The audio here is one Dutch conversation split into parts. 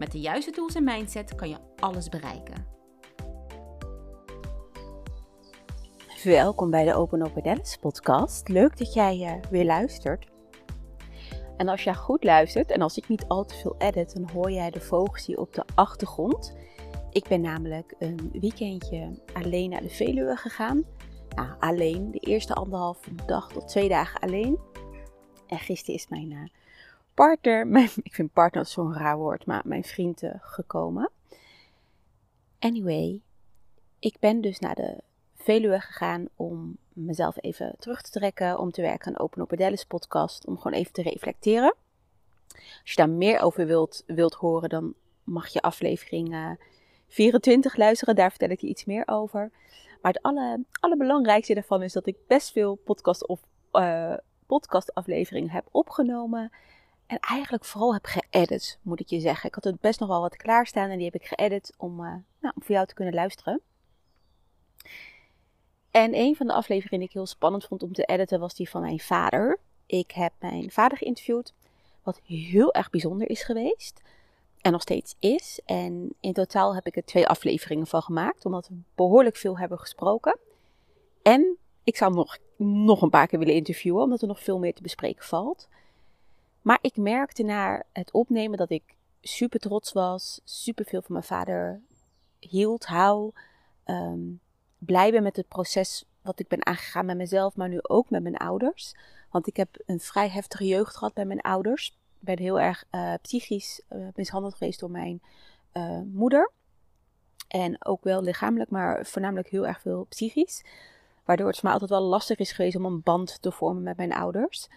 Met de juiste tools en mindset kan je alles bereiken. Welkom bij de Open Open Dallas podcast. Leuk dat jij uh, weer luistert. En als jij goed luistert en als ik niet al te veel edit, dan hoor jij de vogels op de achtergrond. Ik ben namelijk een weekendje alleen naar de Veluwe gegaan. Nou, alleen. De eerste anderhalve dag tot twee dagen alleen. En gisteren is mijn uh, partner, mijn, ik vind partner zo'n raar woord, maar mijn vriend uh, gekomen. Anyway, ik ben dus naar de Veluwe gegaan om mezelf even terug te trekken, om te werken aan Open Open Dallas podcast, om gewoon even te reflecteren. Als je daar meer over wilt, wilt horen, dan mag je aflevering uh, 24 luisteren, daar vertel ik je iets meer over. Maar het alle, allerbelangrijkste daarvan is dat ik best veel podcast of uh, podcastafleveringen heb opgenomen. En eigenlijk vooral heb geëdit, moet ik je zeggen. Ik had het best nog wel wat klaarstaan en die heb ik geëdit om, uh, nou, om voor jou te kunnen luisteren. En een van de afleveringen die ik heel spannend vond om te editen was die van mijn vader. Ik heb mijn vader geïnterviewd, wat heel erg bijzonder is geweest. En nog steeds is. En in totaal heb ik er twee afleveringen van gemaakt, omdat we behoorlijk veel hebben gesproken. En ik zou hem nog, nog een paar keer willen interviewen, omdat er nog veel meer te bespreken valt. Maar ik merkte na het opnemen dat ik super trots was, super veel van mijn vader hield, hou. Um, blij ben met het proces wat ik ben aangegaan met mezelf, maar nu ook met mijn ouders. Want ik heb een vrij heftige jeugd gehad bij mijn ouders. Ik ben heel erg uh, psychisch uh, mishandeld geweest door mijn uh, moeder. En ook wel lichamelijk, maar voornamelijk heel erg veel psychisch. Waardoor het voor mij altijd wel lastig is geweest om een band te vormen met mijn ouders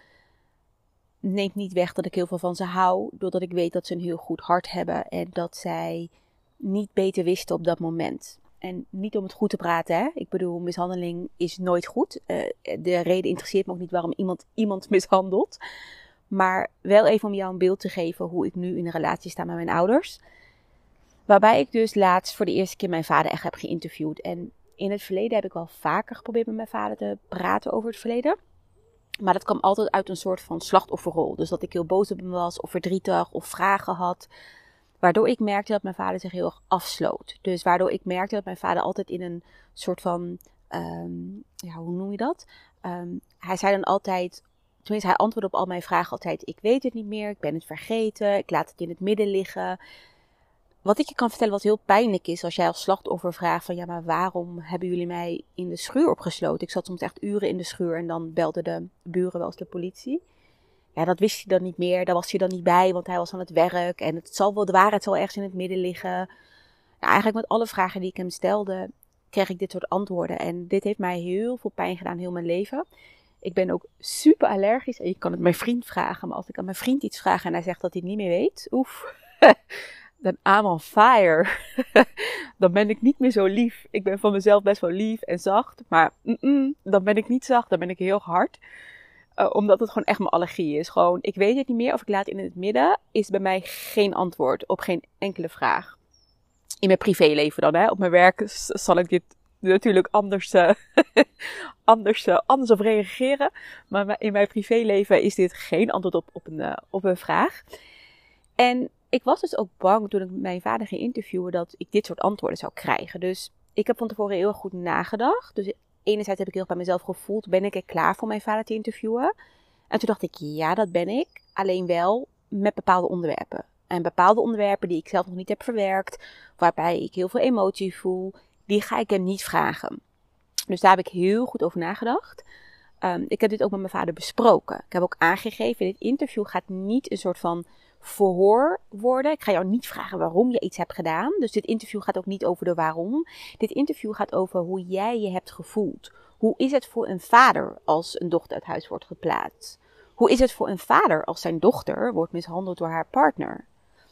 neemt niet weg dat ik heel veel van ze hou, doordat ik weet dat ze een heel goed hart hebben en dat zij niet beter wisten op dat moment. En niet om het goed te praten, hè. Ik bedoel, mishandeling is nooit goed. Uh, de reden interesseert me ook niet waarom iemand iemand mishandelt. Maar wel even om jou een beeld te geven hoe ik nu in een relatie sta met mijn ouders. Waarbij ik dus laatst voor de eerste keer mijn vader echt heb geïnterviewd. En in het verleden heb ik wel vaker geprobeerd met mijn vader te praten over het verleden. Maar dat kwam altijd uit een soort van slachtofferrol. Dus dat ik heel boos op hem was, of verdrietig, of vragen had. Waardoor ik merkte dat mijn vader zich heel erg afsloot. Dus waardoor ik merkte dat mijn vader altijd in een soort van. Um, ja, hoe noem je dat? Um, hij zei dan altijd. Tenminste, hij antwoordde op al mijn vragen altijd: Ik weet het niet meer, ik ben het vergeten, ik laat het in het midden liggen wat ik je kan vertellen wat heel pijnlijk is als jij als slachtoffer vraagt van ja, maar waarom hebben jullie mij in de schuur opgesloten? Ik zat soms echt uren in de schuur en dan belden de buren wel eens de politie. Ja, dat wist hij dan niet meer, daar was hij dan niet bij, want hij was aan het werk en het zal wel, de waarheid zal ergens in het midden liggen. Nou, eigenlijk met alle vragen die ik hem stelde, kreeg ik dit soort antwoorden en dit heeft mij heel veel pijn gedaan, heel mijn leven. Ik ben ook super allergisch en je kan het mijn vriend vragen, maar als ik aan mijn vriend iets vraag en hij zegt dat hij het niet meer weet, oef. dan I'm fire. dan ben ik niet meer zo lief. Ik ben van mezelf best wel lief en zacht. Maar dan ben ik niet zacht, dan ben ik heel hard. Uh, omdat het gewoon echt mijn allergie is. Gewoon, ik weet het niet meer of ik laat in het midden. Is bij mij geen antwoord op geen enkele vraag. In mijn privéleven dan, hè. Op mijn werk zal ik dit natuurlijk anders, uh, anders, uh, anders op reageren. Maar in mijn privéleven is dit geen antwoord op, op, een, op een vraag. En ik was dus ook bang toen ik mijn vader ging interviewen dat ik dit soort antwoorden zou krijgen. Dus ik heb van tevoren heel erg goed nagedacht. Dus enerzijds heb ik heel bij mezelf gevoeld, ben ik er klaar voor mijn vader te interviewen? En toen dacht ik, ja, dat ben ik. Alleen wel met bepaalde onderwerpen. En bepaalde onderwerpen die ik zelf nog niet heb verwerkt, waarbij ik heel veel emotie voel, die ga ik hem niet vragen. Dus daar heb ik heel goed over nagedacht. Um, ik heb dit ook met mijn vader besproken. Ik heb ook aangegeven, dit interview gaat niet een soort van verhoor worden. Ik ga jou niet vragen waarom je iets hebt gedaan. Dus dit interview gaat ook niet over de waarom. Dit interview gaat over hoe jij je hebt gevoeld. Hoe is het voor een vader als een dochter uit huis wordt geplaatst? Hoe is het voor een vader als zijn dochter wordt mishandeld door haar partner?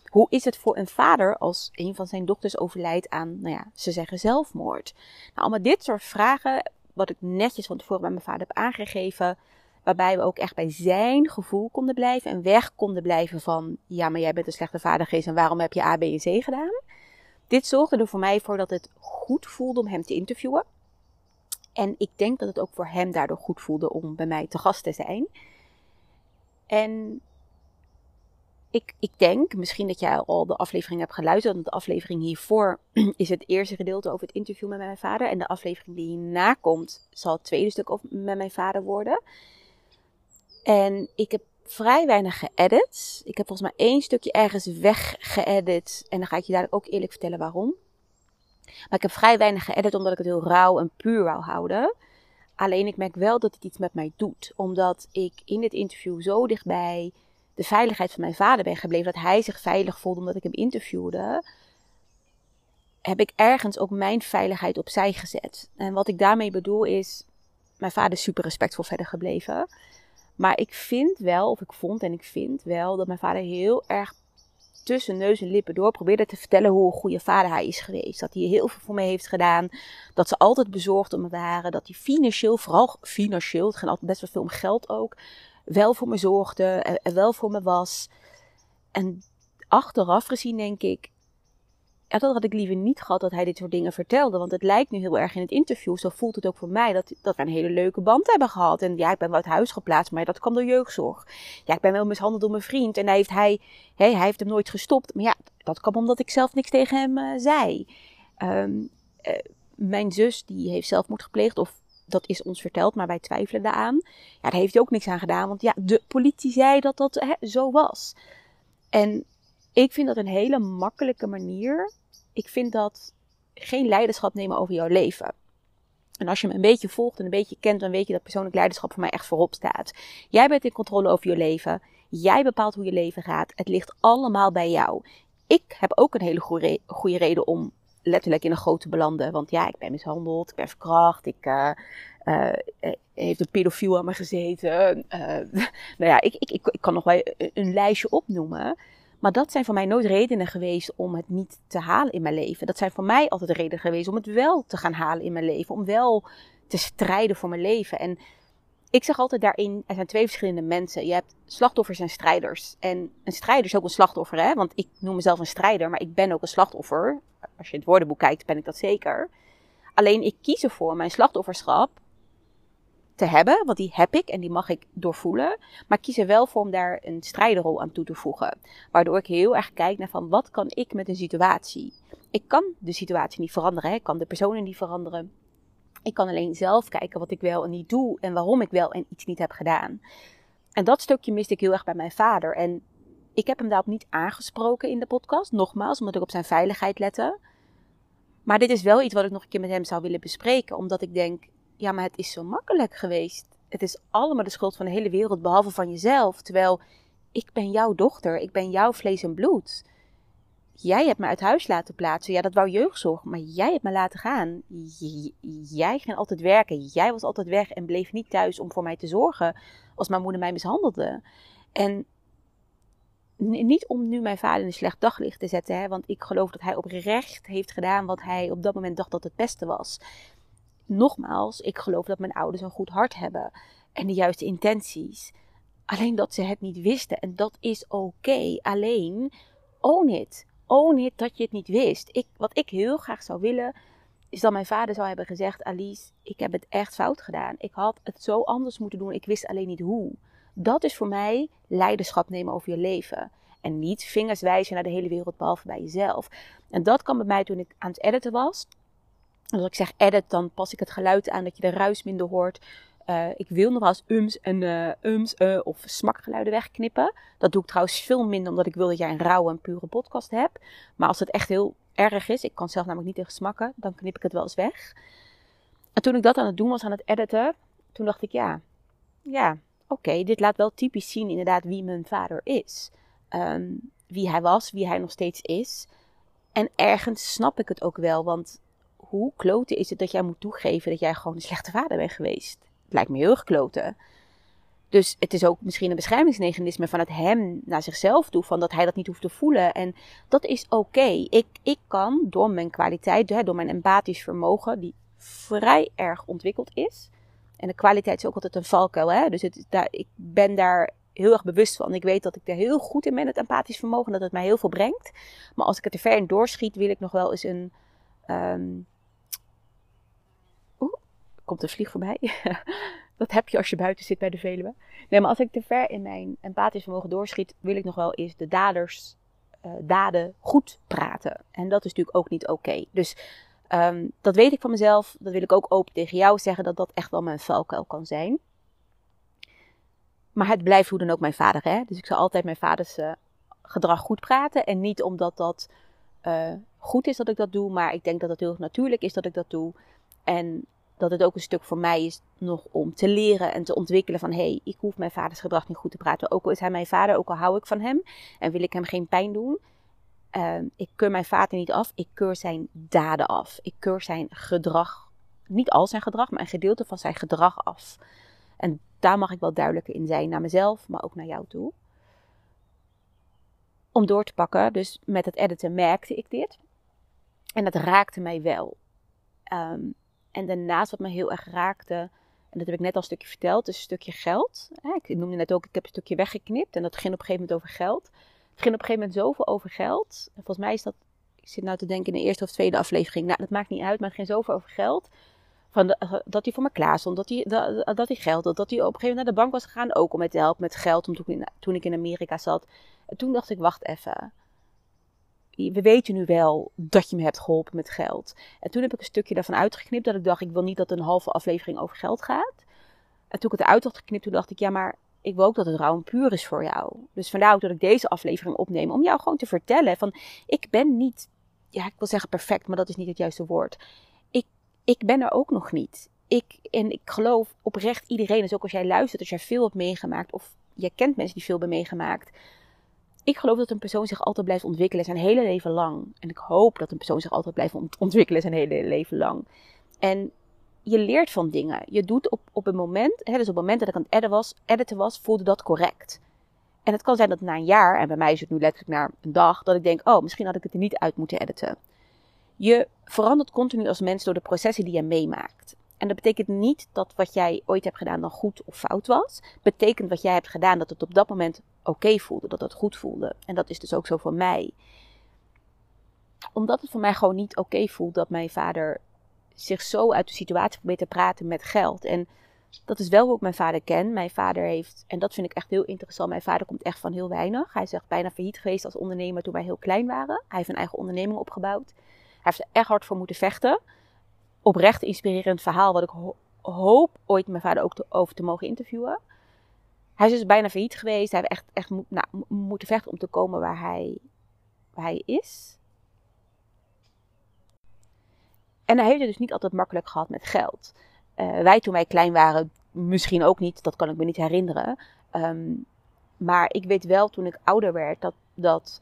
Hoe is het voor een vader als een van zijn dochters overlijdt aan, nou ja, ze zeggen zelfmoord? Nou, allemaal dit soort vragen, wat ik netjes van tevoren bij mijn vader heb aangegeven, waarbij we ook echt bij zijn gevoel konden blijven en weg konden blijven van, ja, maar jij bent een slechte vader geweest en waarom heb je A, B en C gedaan? Dit zorgde er voor mij voor dat het goed voelde om hem te interviewen. En ik denk dat het ook voor hem daardoor goed voelde om bij mij te gast te zijn. En ik, ik denk, misschien dat jij al de aflevering hebt geluisterd, want de aflevering hiervoor is het eerste gedeelte over het interview met mijn vader. En de aflevering die hierna komt, zal het tweede stuk met mijn vader worden. En ik heb vrij weinig geëdit. Ik heb volgens mij één stukje ergens weggeëdit. En dan ga ik je dadelijk ook eerlijk vertellen waarom. Maar ik heb vrij weinig geëdit omdat ik het heel rauw en puur wou houden. Alleen ik merk wel dat het iets met mij doet. Omdat ik in dit interview zo dichtbij de veiligheid van mijn vader ben gebleven. Dat hij zich veilig voelde omdat ik hem interviewde. Heb ik ergens ook mijn veiligheid opzij gezet. En wat ik daarmee bedoel is. Mijn vader is super respectvol verder gebleven. Maar ik vind wel, of ik vond en ik vind wel, dat mijn vader heel erg tussen neus en lippen door probeerde te vertellen hoe een goede vader hij is geweest. Dat hij heel veel voor me heeft gedaan. Dat ze altijd bezorgd om me waren. Dat hij financieel, vooral financieel, het ging altijd best wel veel om geld ook, wel voor me zorgde en wel voor me was. En achteraf gezien denk ik, dat had ik liever niet gehad dat hij dit soort dingen vertelde. Want het lijkt nu heel erg in het interview, zo voelt het ook voor mij, dat, dat we een hele leuke band hebben gehad. En ja, ik ben wel uit huis geplaatst, maar dat kwam door jeugdzorg. Ja, ik ben wel mishandeld door mijn vriend en hij heeft, hij, hij heeft hem nooit gestopt. Maar ja, dat kwam omdat ik zelf niks tegen hem uh, zei. Um, uh, mijn zus, die heeft zelfmoord gepleegd, of dat is ons verteld, maar wij twijfelen daaraan. Ja, daar heeft hij ook niks aan gedaan, want ja, de politie zei dat dat hè, zo was. En ik vind dat een hele makkelijke manier ik vind dat geen leiderschap nemen over jouw leven. En als je me een beetje volgt en een beetje kent, dan weet je dat persoonlijk leiderschap voor mij echt voorop staat. Jij bent in controle over je leven. Jij bepaalt hoe je leven gaat. Het ligt allemaal bij jou. Ik heb ook een hele goede, reden om letterlijk in een grote te belanden. Want ja, ik ben mishandeld, ik ben verkracht, ik uh, heeft een pedofiel aan me gezeten. Nou ja, ik, ik, ik, ik, kan nog wel een lijstje opnoemen. Maar dat zijn voor mij nooit redenen geweest om het niet te halen in mijn leven. Dat zijn voor mij altijd redenen geweest om het wel te gaan halen in mijn leven. Om wel te strijden voor mijn leven. En ik zeg altijd daarin, er zijn twee verschillende mensen. Je hebt slachtoffers en strijders. En een strijder is ook een slachtoffer, hè? Want ik noem mezelf een strijder, maar ik ben ook een slachtoffer. Als je het woordenboek kijkt, ben ik dat zeker. Alleen ik kies ervoor mijn slachtofferschap te hebben, want die heb ik en die mag ik doorvoelen. Maar ik kies er wel voor om daar een strijderrol aan toe te voegen. Waardoor ik heel erg kijk naar van wat kan ik met een situatie. Ik kan de situatie niet veranderen, ik kan de personen niet veranderen. Ik kan alleen zelf kijken wat ik wel en niet doe en waarom ik wel en iets niet heb gedaan. En dat stukje miste ik heel erg bij mijn vader. En ik heb hem daarop niet aangesproken in de podcast, nogmaals, omdat ik op zijn veiligheid lette. Maar dit is wel iets wat ik nog een keer met hem zou willen bespreken, omdat ik denk, ja, maar het is zo makkelijk geweest. Het is allemaal de schuld van de hele wereld, behalve van jezelf. Terwijl ik ben jouw dochter, ik ben jouw vlees en bloed. Jij hebt me uit huis laten plaatsen. Ja, dat wou jeugdzorg, maar jij hebt me laten gaan. jij ging altijd werken. Jij was altijd weg en bleef niet thuis om voor mij te zorgen als mijn moeder mij mishandelde. En niet om nu mijn vader in een slecht daglicht te zetten, hè, want ik geloof dat hij oprecht heeft gedaan wat hij op dat moment dacht dat het beste was nogmaals, ik geloof dat mijn ouders een goed hart hebben en de juiste intenties. Alleen dat ze het niet wisten en dat is oké. Alleen, own it. Own it dat je het niet wist. Ik, wat ik heel graag zou willen, is dat mijn vader zou hebben gezegd: Alice, ik heb het echt fout gedaan. Ik had het zo anders moeten doen. Ik wist alleen niet hoe. Dat is voor mij leiderschap nemen over je leven. En niet vingers wijzen naar de hele wereld behalve bij jezelf. En dat kan bij mij toen ik aan het editen was als ik zeg edit, dan pas ik het geluid aan dat je de ruis minder hoort. Uh, ik wil nog wel eens ums en uh, ums uh, of smakgeluiden wegknippen. Dat doe ik trouwens veel minder omdat ik wil dat jij een rauwe en pure podcast hebt. Maar als het echt heel erg is, ik kan zelf namelijk niet tegen smakken, dan knip ik het wel eens weg. En toen ik dat aan het doen was, aan het editen, toen dacht ik ja, ja, oké, dit laat wel typisch zien inderdaad wie mijn vader is. Um, wie hij was, wie hij nog steeds is. En ergens snap ik het ook wel, want hoe kloten is het dat jij moet toegeven dat jij gewoon een slechte vader bent geweest? Het lijkt me heel erg kloten. Dus het is ook misschien een beschermingsmechanisme vanuit hem naar zichzelf toe, van dat hij dat niet hoeft te voelen. En dat is oké. Ik, ik kan door mijn kwaliteit, door mijn empathisch vermogen, die vrij erg ontwikkeld is. En de kwaliteit is ook altijd een valkuil. Hè? Dus het, daar, ik ben daar heel erg bewust van. Ik weet dat ik er heel goed in ben, het empathisch vermogen, dat het mij heel veel brengt. Maar als ik het er ver in doorschiet, wil ik nog wel eens een. Um... Komt een vlieg voorbij. dat heb je als je buiten zit bij de Veluwe. Nee, maar als ik te ver in mijn empathisch vermogen doorschiet, wil ik nog wel eens de daders uh, daden goed praten. En dat is natuurlijk ook niet oké. Dus um, dat weet ik van mezelf. Dat wil ik ook open tegen jou zeggen, dat dat echt wel mijn valkuil kan zijn. Maar het blijft hoe dan ook mijn vader. Hè? Dus ik zal altijd mijn vaders uh, gedrag goed praten. En niet omdat dat uh, goed is dat ik dat doe, maar ik denk dat het heel natuurlijk is dat ik dat doe. En dat het ook een stuk voor mij is nog om te leren en te ontwikkelen van hé, hey, ik hoef mijn vaders gedrag niet goed te praten. Ook al is hij mijn vader, ook al hou ik van hem en wil ik hem geen pijn doen. Uh, ik keur mijn vader niet af, ik keur zijn daden af. Ik keur zijn gedrag, niet al zijn gedrag, maar een gedeelte van zijn gedrag af. En daar mag ik wel duidelijker in zijn naar mezelf, maar ook naar jou toe. Om door te pakken, dus met het editen merkte ik dit. En dat raakte mij wel. Um, en daarnaast wat me heel erg raakte, en dat heb ik net al een stukje verteld, is een stukje geld. Ik noemde net ook, ik heb een stukje weggeknipt en dat ging op een gegeven moment over geld. Het ging op een gegeven moment zoveel over geld. En volgens mij is dat, ik zit nou te denken in de eerste of tweede aflevering, nou dat maakt niet uit, maar het ging zoveel over geld. Van dat hij voor me klaar stond, dat hij, dat, dat geld had, dat hij op een gegeven moment naar de bank was gegaan, ook om mij te helpen met geld, toen, ik in, toen ik in Amerika zat. En toen dacht ik, wacht even, we weten nu wel dat je me hebt geholpen met geld. En toen heb ik een stukje daarvan uitgeknipt dat ik dacht, ik wil niet dat een halve aflevering over geld gaat. En toen ik het eruit had geknipt, toen dacht ik, ja, maar ik wil ook dat het rauw puur is voor jou. Dus vandaar ook dat ik deze aflevering opneem, om jou gewoon te vertellen van, ik ben niet, ja, ik wil zeggen perfect, maar dat is niet het juiste woord. Ik, ik ben er ook nog niet. Ik, en ik geloof oprecht iedereen, dus ook als jij luistert, als jij veel hebt meegemaakt, of je kent mensen die veel hebben meegemaakt, ik geloof dat een persoon zich altijd blijft ontwikkelen zijn hele leven lang. En ik hoop dat een persoon zich altijd blijft ontwikkelen zijn hele leven lang. En je leert van dingen. Je doet op, op een moment, hè, dus op het moment dat ik aan het editen was, editen was, voelde dat correct. En het kan zijn dat na een jaar, en bij mij is het nu letterlijk na een dag, dat ik denk, oh, misschien had ik het er niet uit moeten editen. Je verandert continu als mens door de processen die je meemaakt. En dat betekent niet dat wat jij ooit hebt gedaan dan goed of fout was. Betekent wat jij hebt gedaan dat het op dat moment oké voelde, dat het goed voelde. En dat is dus ook zo voor mij. Omdat het voor mij gewoon niet oké voelt dat mijn vader zich zo uit de situatie probeert te praten met geld. En dat is wel hoe ik mijn vader ken. Mijn vader heeft, en dat vind ik echt heel interessant, mijn vader komt echt van heel weinig. Hij is echt bijna failliet geweest als ondernemer toen wij heel klein waren. Hij heeft een eigen onderneming opgebouwd. Hij heeft er echt hard voor moeten vechten oprecht inspirerend verhaal. Wat ik hoop ooit mijn vader ook te, over te mogen interviewen. Hij is dus bijna failliet geweest. Hij heeft echt, echt nou, moeten vechten om te komen waar hij, waar hij is. En hij heeft het dus niet altijd makkelijk gehad met geld. Uh, wij toen wij klein waren, misschien ook niet. Dat kan ik me niet herinneren. Um, maar ik weet wel toen ik ouder werd dat, dat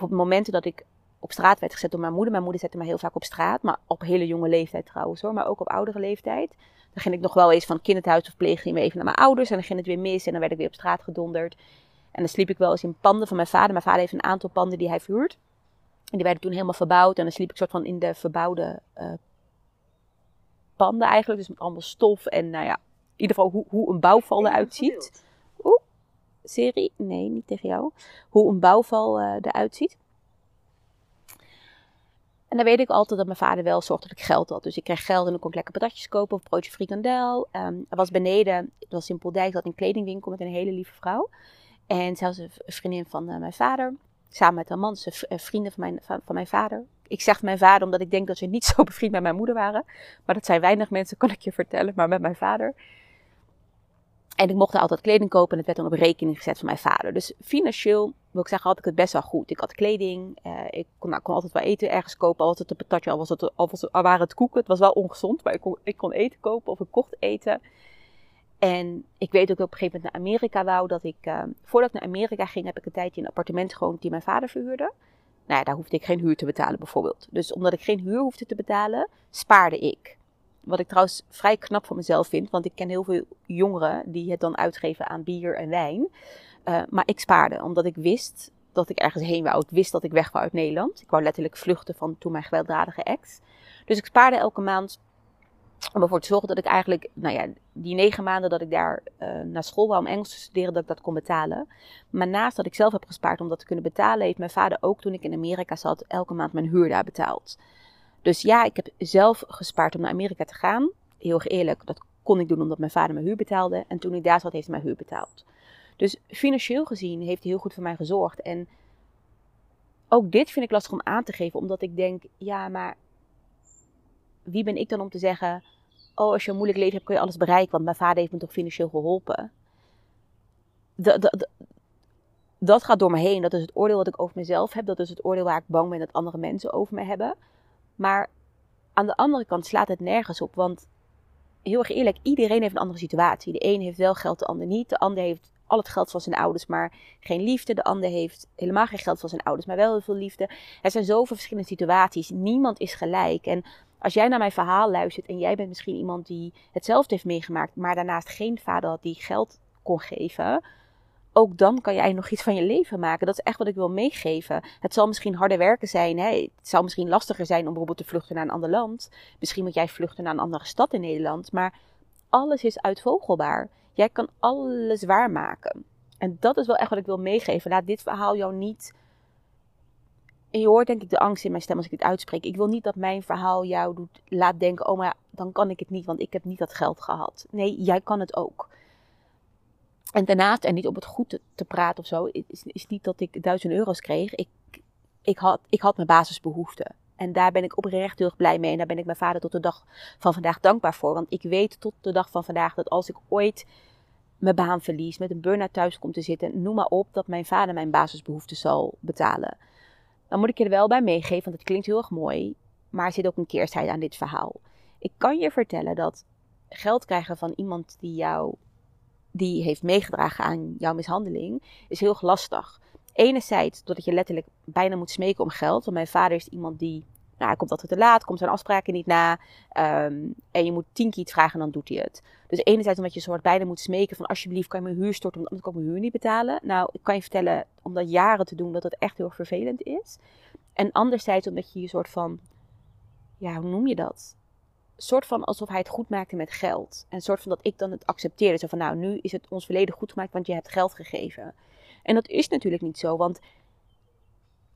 op momenten dat ik op straat werd gezet door mijn moeder. Mijn moeder zette me heel vaak op straat, maar op hele jonge leeftijd trouwens hoor, maar ook op oudere leeftijd. Dan ging ik nog wel eens van kinderthuisverpleging even naar mijn ouders en dan ging het weer mis en dan werd ik weer op straat gedonderd. En dan sliep ik wel eens in panden van mijn vader. Mijn vader heeft een aantal panden die hij vuurt. En die werden toen helemaal verbouwd en dan sliep ik soort van in de verbouwde uh, panden eigenlijk. Dus met allemaal stof en nou ja, in ieder geval hoe, hoe een bouwval eruit ziet. Oeh, serie? Nee, niet tegen jou. Hoe een bouwval uh, eruit ziet. En dan weet ik altijd dat mijn vader wel zorgde dat ik geld had. Dus ik kreeg geld en dan kon ik lekker patatjes kopen of broodje frikandel. Um, er was beneden, het was in Poldijk, dat een kledingwinkel met een hele lieve vrouw. En zelfs een vriendin van uh, mijn vader. Samen met haar man, ze uh, vrienden van mijn, van, van, mijn vader. Ik zeg mijn vader omdat ik denk dat ze niet zo bevriend met mijn moeder waren. Maar dat zijn weinig mensen, kan ik je vertellen. Maar met mijn vader. En ik mocht er altijd kleding kopen en het werd dan op rekening gezet van mijn vader. Dus financieel, wil ik zeggen, had ik het best wel goed. Ik had kleding, uh, ik kon, nou, kon, altijd wel eten ergens kopen. Al was het een patatje, al, was het, al, was het, al waren het koeken. Het was wel ongezond, maar ik kon, ik kon eten kopen of ik kocht eten. En ik weet ook dat op een gegeven moment naar Amerika wou. Dat ik, uh, voordat ik naar Amerika ging, heb ik een tijdje een appartement gewoond die mijn vader verhuurde. Nou ja, daar hoefde ik geen huur te betalen bijvoorbeeld. Dus omdat ik geen huur hoefde te betalen, spaarde ik. Wat ik trouwens vrij knap van mezelf vind. Want ik ken heel veel jongeren die het dan uitgeven aan bier en wijn. Uh, maar ik spaarde, omdat ik wist dat ik ergens heen wou. Ik wist dat ik weg wou uit Nederland. Ik wou letterlijk vluchten van toen mijn gewelddadige ex. Dus ik spaarde elke maand om ervoor te zorgen dat ik eigenlijk, nou ja, die negen maanden dat ik daar uh, naar school wou om Engels te studeren, dat ik dat kon betalen. Maar naast dat ik zelf heb gespaard om dat te kunnen betalen, heeft mijn vader ook toen ik in Amerika zat, elke maand mijn huur daar betaald. Dus ja, ik heb zelf gespaard om naar Amerika te gaan. Heel erg eerlijk, dat kon ik doen omdat mijn vader mijn huur betaalde. En toen ik daar zat, heeft hij mijn huur betaald. Dus financieel gezien heeft hij heel goed voor mij gezorgd. En ook dit vind ik lastig om aan te geven, omdat ik denk, ja, maar wie ben ik dan om te zeggen: Oh, als je een moeilijk leven hebt, kun je alles bereiken, want mijn vader heeft me toch financieel geholpen. dat gaat door me heen. Dat is het oordeel wat ik over mezelf heb. Dat is het oordeel waar ik bang ben dat andere mensen over me hebben. Maar aan de andere kant slaat het nergens op. Want heel erg eerlijk, iedereen heeft een andere situatie. De een heeft wel geld, de ander niet. De ander heeft al het geld van zijn ouders, maar geen liefde. De ander heeft helemaal geen geld van zijn ouders, maar wel heel veel liefde. Er zijn zoveel verschillende situaties. Niemand is gelijk. En als jij naar mijn verhaal luistert en jij bent misschien iemand die hetzelfde heeft meegemaakt, maar daarnaast geen vader had die geld kon geven, ook dan kan jij nog iets van je leven maken. Dat is echt wat ik wil meegeven. Het zal misschien harder werken zijn. Hè? Het zal misschien lastiger zijn om bijvoorbeeld te vluchten naar een ander land. Misschien moet jij vluchten naar een andere stad in Nederland. Maar alles is uitvogelbaar. Jij kan alles waarmaken. En dat is wel echt wat ik wil meegeven. Laat dit verhaal jou niet en je hoort denk ik de angst in mijn stem als ik dit uitspreek. Ik wil niet dat mijn verhaal jou doet, laat denken, oh maar dan kan ik het niet, want ik heb niet dat geld gehad. Nee, jij kan het ook. En daarnaast, en niet om het goed te, praten of zo, is, is niet dat ik duizend euro's kreeg. Ik, ik, had, ik had mijn basisbehoeften. En daar ben ik oprecht heel erg blij mee. En daar ben ik mijn vader tot de dag van vandaag dankbaar voor. Want ik weet tot de dag van vandaag dat als ik ooit mijn baan verlies, met een burn-out thuis kom te zitten, noem maar op, dat mijn vader mijn basisbehoeften zal betalen. Dan moet ik je er wel bij meegeven, want het klinkt heel erg mooi, maar er zit ook een keerzijde aan dit verhaal. Ik kan je vertellen dat geld krijgen van iemand die jou die heeft meegedragen aan jouw mishandeling, is heel lastig. Enerzijds doordat je letterlijk bijna moet smeken om geld. Want mijn vader is iemand die, nou, hij komt altijd te laat, komt zijn afspraken niet na. Ehm, en je moet tien keer iets vragen en dan doet hij het. Dus enerzijds omdat je soort bijna moet smeken van alsjeblieft kan je mijn huur storten, want anders kan ik mijn huur niet betalen. Nou, ik kan je vertellen, om dat jaren te doen, dat het echt heel vervelend is. En anderzijds omdat je je soort van, ja, hoe noem je dat? Soort van alsof hij het goed maakte met geld. En soort van dat ik dan het accepteerde. Zo van, nou, nu is het ons verleden goed gemaakt, want je hebt geld gegeven. En dat is natuurlijk niet zo, want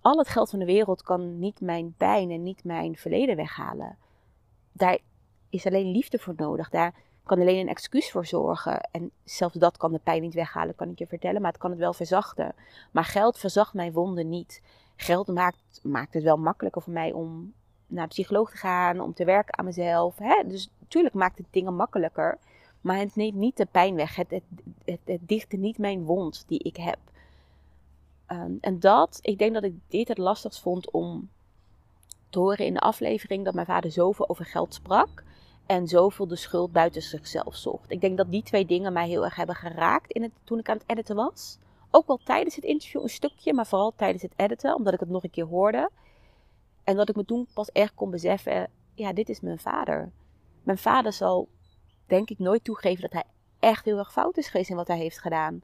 al het geld van de wereld kan niet mijn pijn en niet mijn verleden weghalen. Daar is alleen liefde voor nodig. Daar kan alleen een excuus voor zorgen. En zelfs dat kan de pijn niet weghalen, kan ik je vertellen. Maar het kan het wel verzachten. Maar geld verzacht mijn wonden niet. Geld maakt, maakt het wel makkelijker voor mij om naar de psycholoog te gaan, om te werken aan mezelf. Hè? Dus natuurlijk maakt het dingen makkelijker. Maar het neemt niet de pijn weg. Het, het, dichtte niet mijn wond die ik heb. Ehm, en dat, ik denk dat ik dit het lastigst vond om te horen in de aflevering dat mijn vader zoveel over geld sprak en zoveel de schuld buiten zichzelf zocht. Ik denk dat die twee dingen mij heel erg hebben geraakt in het, toen ik aan het editen was. Ook wel tijdens het interview een stukje, maar vooral tijdens het editen, omdat ik het nog een keer hoorde. En dat ik me toen pas echt kon beseffen, ja, dit is mijn vader. Mijn vader zal, denk ik, nooit toegeven dat hij echt heel erg fout is geweest in wat hij heeft gedaan.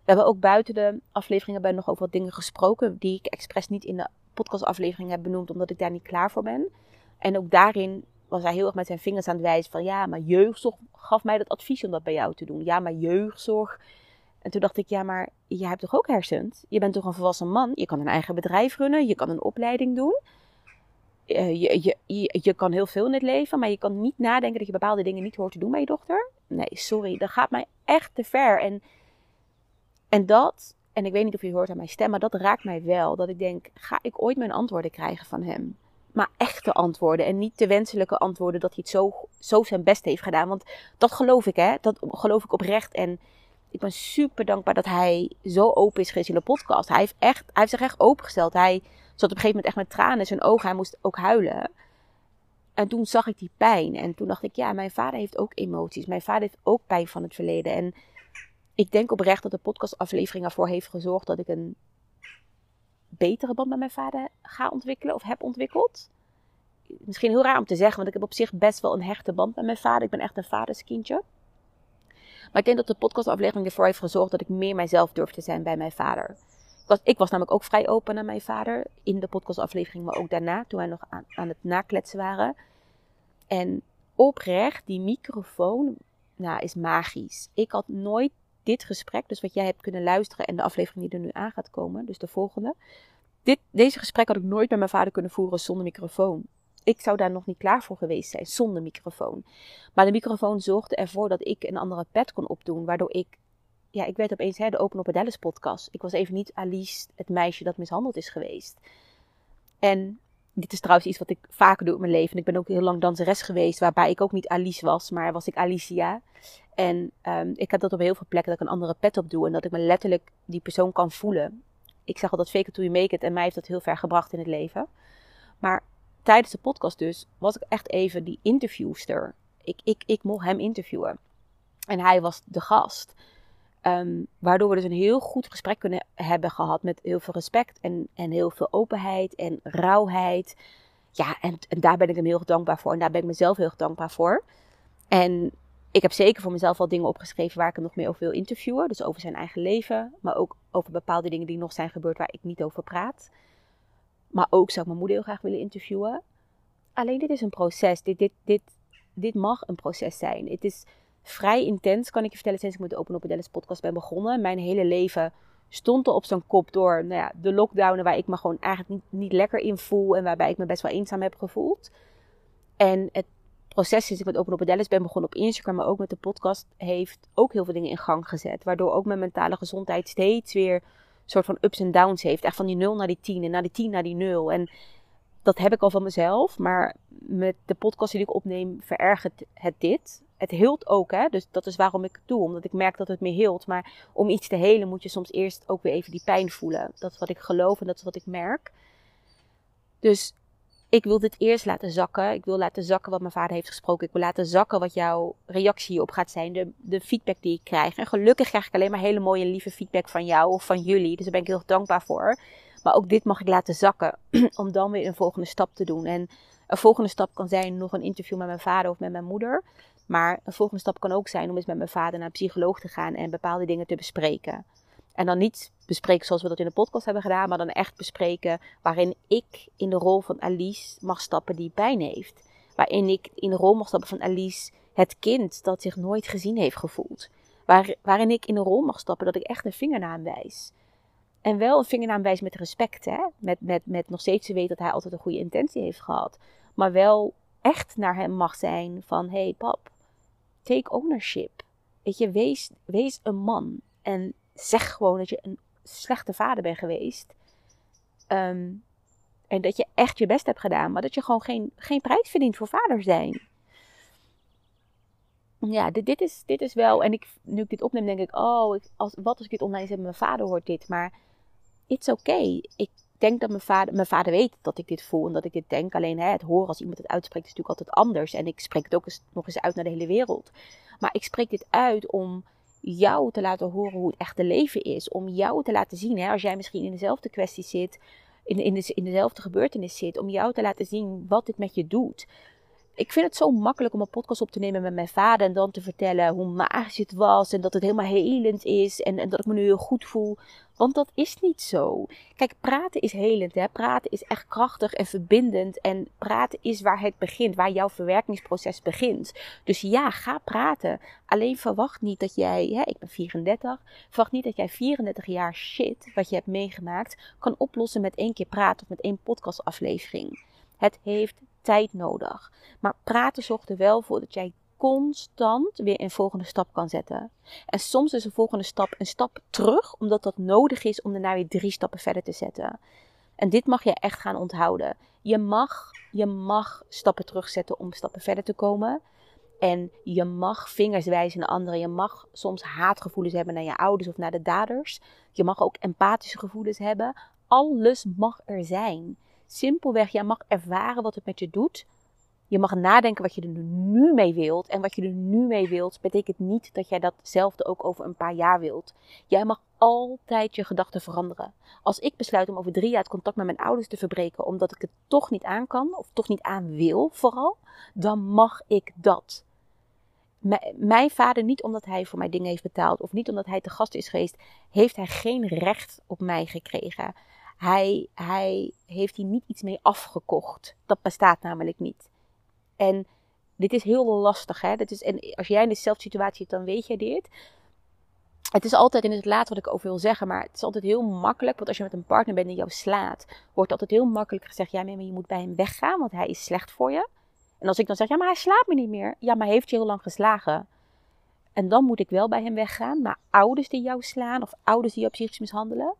We hebben ook buiten de afleveringen bij nog over wat dingen gesproken die ik expres niet in de podcastaflevering heb benoemd, omdat ik daar niet klaar voor ben. En ook daarin was hij heel erg met zijn vingers aan het wijzen van ja, maar jeugdzorg gaf mij dat advies om dat bij jou te doen. Ja, maar jeugdzorg. En toen dacht ik, ja, maar jij hebt toch ook hersens? Je bent toch een volwassen man? Je kan een eigen bedrijf runnen, je kan een opleiding doen. Eh, je, je, je, kan heel veel in het leven, maar je kan niet nadenken dat je bepaalde dingen niet hoort te doen bij je dochter. Nee, sorry, dat gaat mij echt te ver. En, en dat, en ik weet niet of je hoort aan mijn stem, maar dat raakt mij wel. Dat ik denk, ga ik ooit mijn antwoorden krijgen van hem? Maar echte antwoorden en niet de wenselijke antwoorden dat hij het zo, zo zijn best heeft gedaan. Want dat geloof ik, hè. Dat geloof ik oprecht. En ik ben super dankbaar dat hij zo open is geweest in de podcast. Hij heeft, echt, hij heeft zich echt opengesteld. Hij zat op een gegeven moment echt met tranen in zijn ogen. Hij moest ook huilen. En toen zag ik die pijn. En toen dacht ik, ja, mijn vader heeft ook emoties. Mijn vader heeft ook pijn van het verleden. En ik denk oprecht dat de podcastaflevering ervoor heeft gezorgd dat ik een betere band met mijn vader ga ontwikkelen of heb ontwikkeld. misschien heel raar om te zeggen, want ik heb op zich best wel een hechte band met mijn vader. Ik ben echt een vaderskindje. Maar ik denk dat de podcastaflevering ervoor heeft gezorgd dat ik meer mijzelf durf te zijn bij mijn vader. Ik was, namelijk ook vrij open naar mijn vader in de podcastaflevering, maar ook daarna, toen wij nog aan, aan het nakletsen waren. En oprecht, die microfoon nou, is magisch. Ik had nooit dit gesprek, dus wat jij hebt kunnen luisteren en de aflevering die er nu aan gaat komen, dus de volgende. Dit, deze gesprek had ik nooit met mijn vader kunnen voeren zonder microfoon. Ik zou daar nog niet klaar voor geweest zijn zonder microfoon. Maar de microfoon zorgde ervoor dat ik een andere pet kon opdoen, waardoor ik ja, ik werd opeens hè, de Open Up Dallas podcast. Ik was even niet Alice, het meisje dat mishandeld is geweest. En dit is trouwens iets wat ik vaker doe in mijn leven. Ik ben ook heel lang danseres geweest, waarbij ik ook niet Alice was, maar was ik Alicia. En um, ik heb dat op heel veel plekken, dat ik een andere pet op doe. En dat ik me letterlijk die persoon kan voelen. Ik zeg altijd fake it till you make it. En mij heeft dat heel ver gebracht in het leven. Maar tijdens de podcast dus, was ik echt even die interviewster. Ik, ik, ik mocht hem interviewen. En hij was de gast. Um, waardoor we dus een heel goed gesprek kunnen hebben gehad met heel veel respect en, en heel veel openheid en rauwheid. Ja, en, en daar ben ik hem heel dankbaar voor. En daar ben ik mezelf heel dankbaar voor. En ik heb zeker voor mezelf al dingen opgeschreven waar ik hem nog meer over wil interviewen. Dus over zijn eigen leven, maar ook over bepaalde dingen die nog zijn gebeurd waar ik niet over praat. Maar ook zou ik mijn moeder heel graag willen interviewen. Alleen dit is een proces. Dit, dit, dit, dit mag een proces zijn. Het is vrij intens, kan ik je vertellen, sinds ik met de Open Open Dallas podcast ben begonnen. Mijn hele leven stond er op zo'n kop door nou ja, de lockdownen waar ik me gewoon eigenlijk niet, lekker in voel en waarbij ik me best wel eenzaam heb gevoeld. En het proces sinds ik met Open Open Dallas ben begonnen op Instagram, maar ook met de podcast, heeft ook heel veel dingen in gang gezet. Waardoor ook mijn mentale gezondheid steeds weer soort van ups en downs heeft. Echt van die 0 naar die 10 en naar die 10 naar die 0. En dat heb ik al van mezelf. Maar met de podcast die ik opneem verergert het dit. Het hield ook, hè. Dus dat is waarom ik het doe. Omdat ik merk dat het me hield. Maar om iets te helen moet je soms eerst ook weer even die pijn voelen. Dat is wat ik geloof en dat is wat ik merk. Dus ik wil dit eerst laten zakken. Ik wil laten zakken wat mijn vader heeft gesproken. Ik wil laten zakken wat jouw reactie hierop gaat zijn. De, de feedback die ik krijg. En gelukkig krijg ik alleen maar hele mooie lieve feedback van jou of van jullie. Dus daar ben ik heel dankbaar voor. Maar ook dit mag ik laten zakken. Om dan weer een volgende stap te doen. En een volgende stap kan zijn nog een interview met mijn vader of met mijn moeder. Maar een volgende stap kan ook zijn om eens met mijn vader naar een psycholoog te gaan en bepaalde dingen te bespreken. En dan niet bespreken zoals we dat in de podcast hebben gedaan, maar dan echt bespreken waarin ik in de rol van Alice mag stappen die pijn heeft. Waarin ik in de rol mag stappen van Alice, het kind dat zich nooit gezien heeft gevoeld. Waar, waarin ik in de rol mag stappen dat ik echt een vingernaam wijs. En wel een vingernaam wijs met respect, hè? Met, met, met nog steeds te weten dat hij altijd een goede intentie heeft gehad. Maar wel echt naar hem mag zijn van, hé hey, pap, take ownership. Weet je, wees, een man. En zeg gewoon dat je een slechte vader bent geweest. Ehm, en dat je echt je best hebt gedaan, maar dat je gewoon geen, geen prijs verdient voor vader zijn. Ja, dit, dit, is, dit is wel. En ik, nu ik dit opneem, denk ik: oh, als, wat als ik dit online zet, mijn vader hoort dit. Maar it's okay. Ik denk dat mijn vader, mijn vader weet dat ik dit voel en dat ik dit denk. Alleen hè, het horen als iemand het uitspreekt is natuurlijk altijd anders. En ik spreek het ook nog eens uit naar de hele wereld. Maar ik spreek dit uit om jou te laten horen hoe het echte leven is. Om jou te laten zien, hè, als jij misschien in dezelfde kwestie zit, in, in, de, in dezelfde gebeurtenis zit, om jou te laten zien wat dit met je doet ik vind het zo makkelijk om een podcast op te nemen met mijn vader en dan te vertellen hoe magisch het was en dat het helemaal helend is en, dat ik me nu heel goed voel. Want dat is niet zo. Kijk, praten is helend. Hè? Praten is echt krachtig en verbindend. En praten is waar het begint, waar jouw verwerkingsproces begint. Dus ja, ga praten. Alleen verwacht niet dat jij, hè, ik ben 34, verwacht niet dat jij 34 jaar shit, wat je hebt meegemaakt, kan oplossen met één keer praten of met één podcastaflevering. Het heeft tijd nodig. Maar praten zorgt er wel voor dat jij constant weer een volgende stap kan zetten. En soms is een volgende stap een stap terug, omdat dat nodig is om daarna weer drie stappen verder te zetten. En dit mag je echt gaan onthouden. Je mag, je mag stappen terugzetten om stappen verder te komen. En je mag vingers wijzen naar anderen. Je mag soms haatgevoelens hebben naar je ouders of naar de daders. Je mag ook empathische gevoelens hebben. Alles mag er zijn. Simpelweg, jij mag ervaren wat het met je doet. Je mag nadenken wat je er nu mee wilt. En wat je er nu mee wilt, betekent niet dat jij datzelfde ook over een paar jaar wilt. Jij mag altijd je gedachten veranderen. Als ik besluit om over drie jaar het contact met mijn ouders te verbreken, omdat ik het toch niet aan kan, of toch niet aan wil vooral, dan mag ik dat. mijn vader, niet omdat hij voor mij dingen heeft betaald, of niet omdat hij te gast is geweest, heeft hij geen recht op mij gekregen. Hij, hij heeft hier niet iets mee afgekocht. Dat bestaat namelijk niet. En dit is heel lastig. Hè? Dat is, en als jij in dezelfde situatie zit, dan weet jij dit het is altijd in het laat wat ik over wil zeggen, maar het is altijd heel makkelijk. Want als je met een partner bent die jou slaat, wordt altijd heel makkelijk gezegd: Ja, maar je moet bij hem weggaan, want hij is slecht voor je. En als ik dan zeg: Ja, maar hij slaapt me niet meer. Ja, maar heeft je heel lang geslagen. En dan moet ik wel bij hem weggaan. Maar ouders die jou slaan of ouders die jou psychisch mishandelen.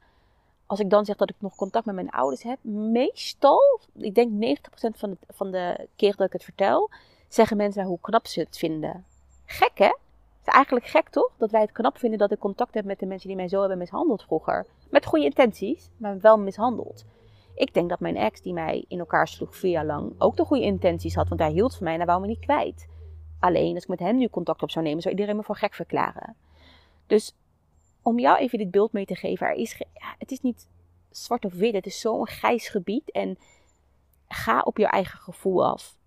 Als ik dan zeg dat ik nog contact met mijn ouders heb, meestal, ik denk 90% van de, van de keer dat ik het vertel, zeggen mensen hoe knap ze het vinden. Gek hè? Het is eigenlijk gek toch? Dat wij het knap vinden dat ik contact heb met de mensen die mij zo hebben mishandeld vroeger. Met goede intenties, maar wel mishandeld. Ik denk dat mijn ex, die mij in elkaar sloeg vier jaar lang, ook de goede intenties had. Want hij hield van mij en hij wou me niet kwijt. Alleen als ik met hem nu contact op zou nemen, zou iedereen me voor gek verklaren. Dus om jou even dit beeld mee te geven, er is, het is niet zwart of wit. Het is zo'n grijs gebied. En ga op je eigen gevoel af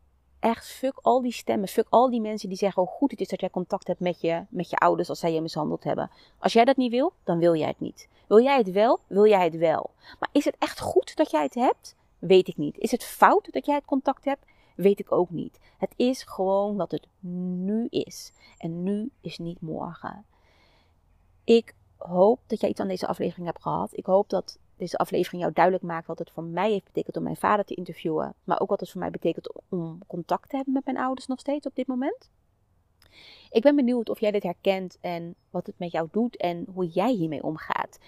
echt fuck al die stemmen, fuck al die mensen die zeggen hoe goed het is dat jij contact hebt met je, met je ouders als zij je mishandeld hebben. Als jij dat niet wil, dan wil jij het niet. Wil jij het wel, wil jij het wel. Maar is het echt goed dat jij het hebt? Weet ik niet. Is het fout dat jij het contact hebt? Weet ik ook niet. Het is gewoon wat het nu is. En nu is niet morgen. Ik hoop dat jij iets aan deze aflevering hebt gehad. Ik hoop dat deze aflevering jou duidelijk maakt wat het voor mij heeft betekend om mijn vader te interviewen. Maar ook wat het voor mij betekent om contact te hebben met mijn ouders nog steeds op dit moment. Ik ben benieuwd of jij dit herkent en wat het met jou doet en hoe jij hiermee omgaat.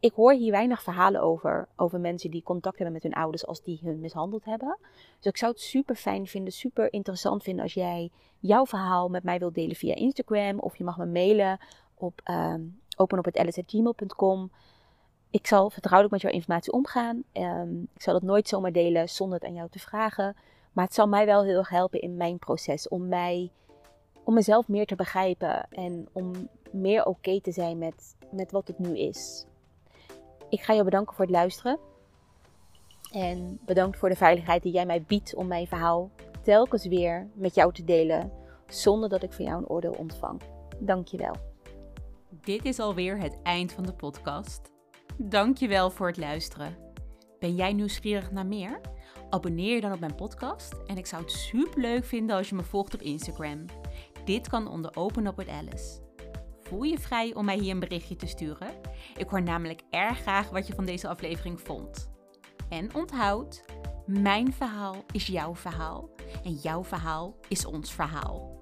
Ik hoor hier weinig verhalen over, over mensen die contact hebben met hun ouders als die hun mishandeld hebben. Dus ik zou het super fijn vinden, super interessant vinden als jij jouw verhaal met mij wilt delen via Instagram. Of je mag me mailen op um, ehm, openophetls.gmail.com. Ik zal vertrouwelijk met jouw informatie omgaan. Um, ik zal het nooit zomaar delen zonder het aan jou te vragen. Maar het zal mij wel heel erg helpen in mijn proces. Om, mij, om mezelf meer te begrijpen. En om meer oké te zijn met, met wat het nu is. Ik ga je bedanken voor het luisteren. En bedankt voor de veiligheid die jij mij biedt om mijn verhaal telkens weer met jou te delen. Zonder dat ik van jou een oordeel ontvang. Dank je wel. Dit is alweer het eind van de podcast. Dankjewel voor het luisteren. Ben jij nieuwsgierig naar meer? Abonneer je dan op mijn podcast en ik zou het super leuk vinden als je me volgt op Instagram. Dit kan onder Open Up with Alice. Voel je vrij om mij hier een berichtje te sturen? Ik hoor namelijk erg graag wat je van deze aflevering vond. En onthoud, mijn verhaal is jouw verhaal en jouw verhaal is ons verhaal.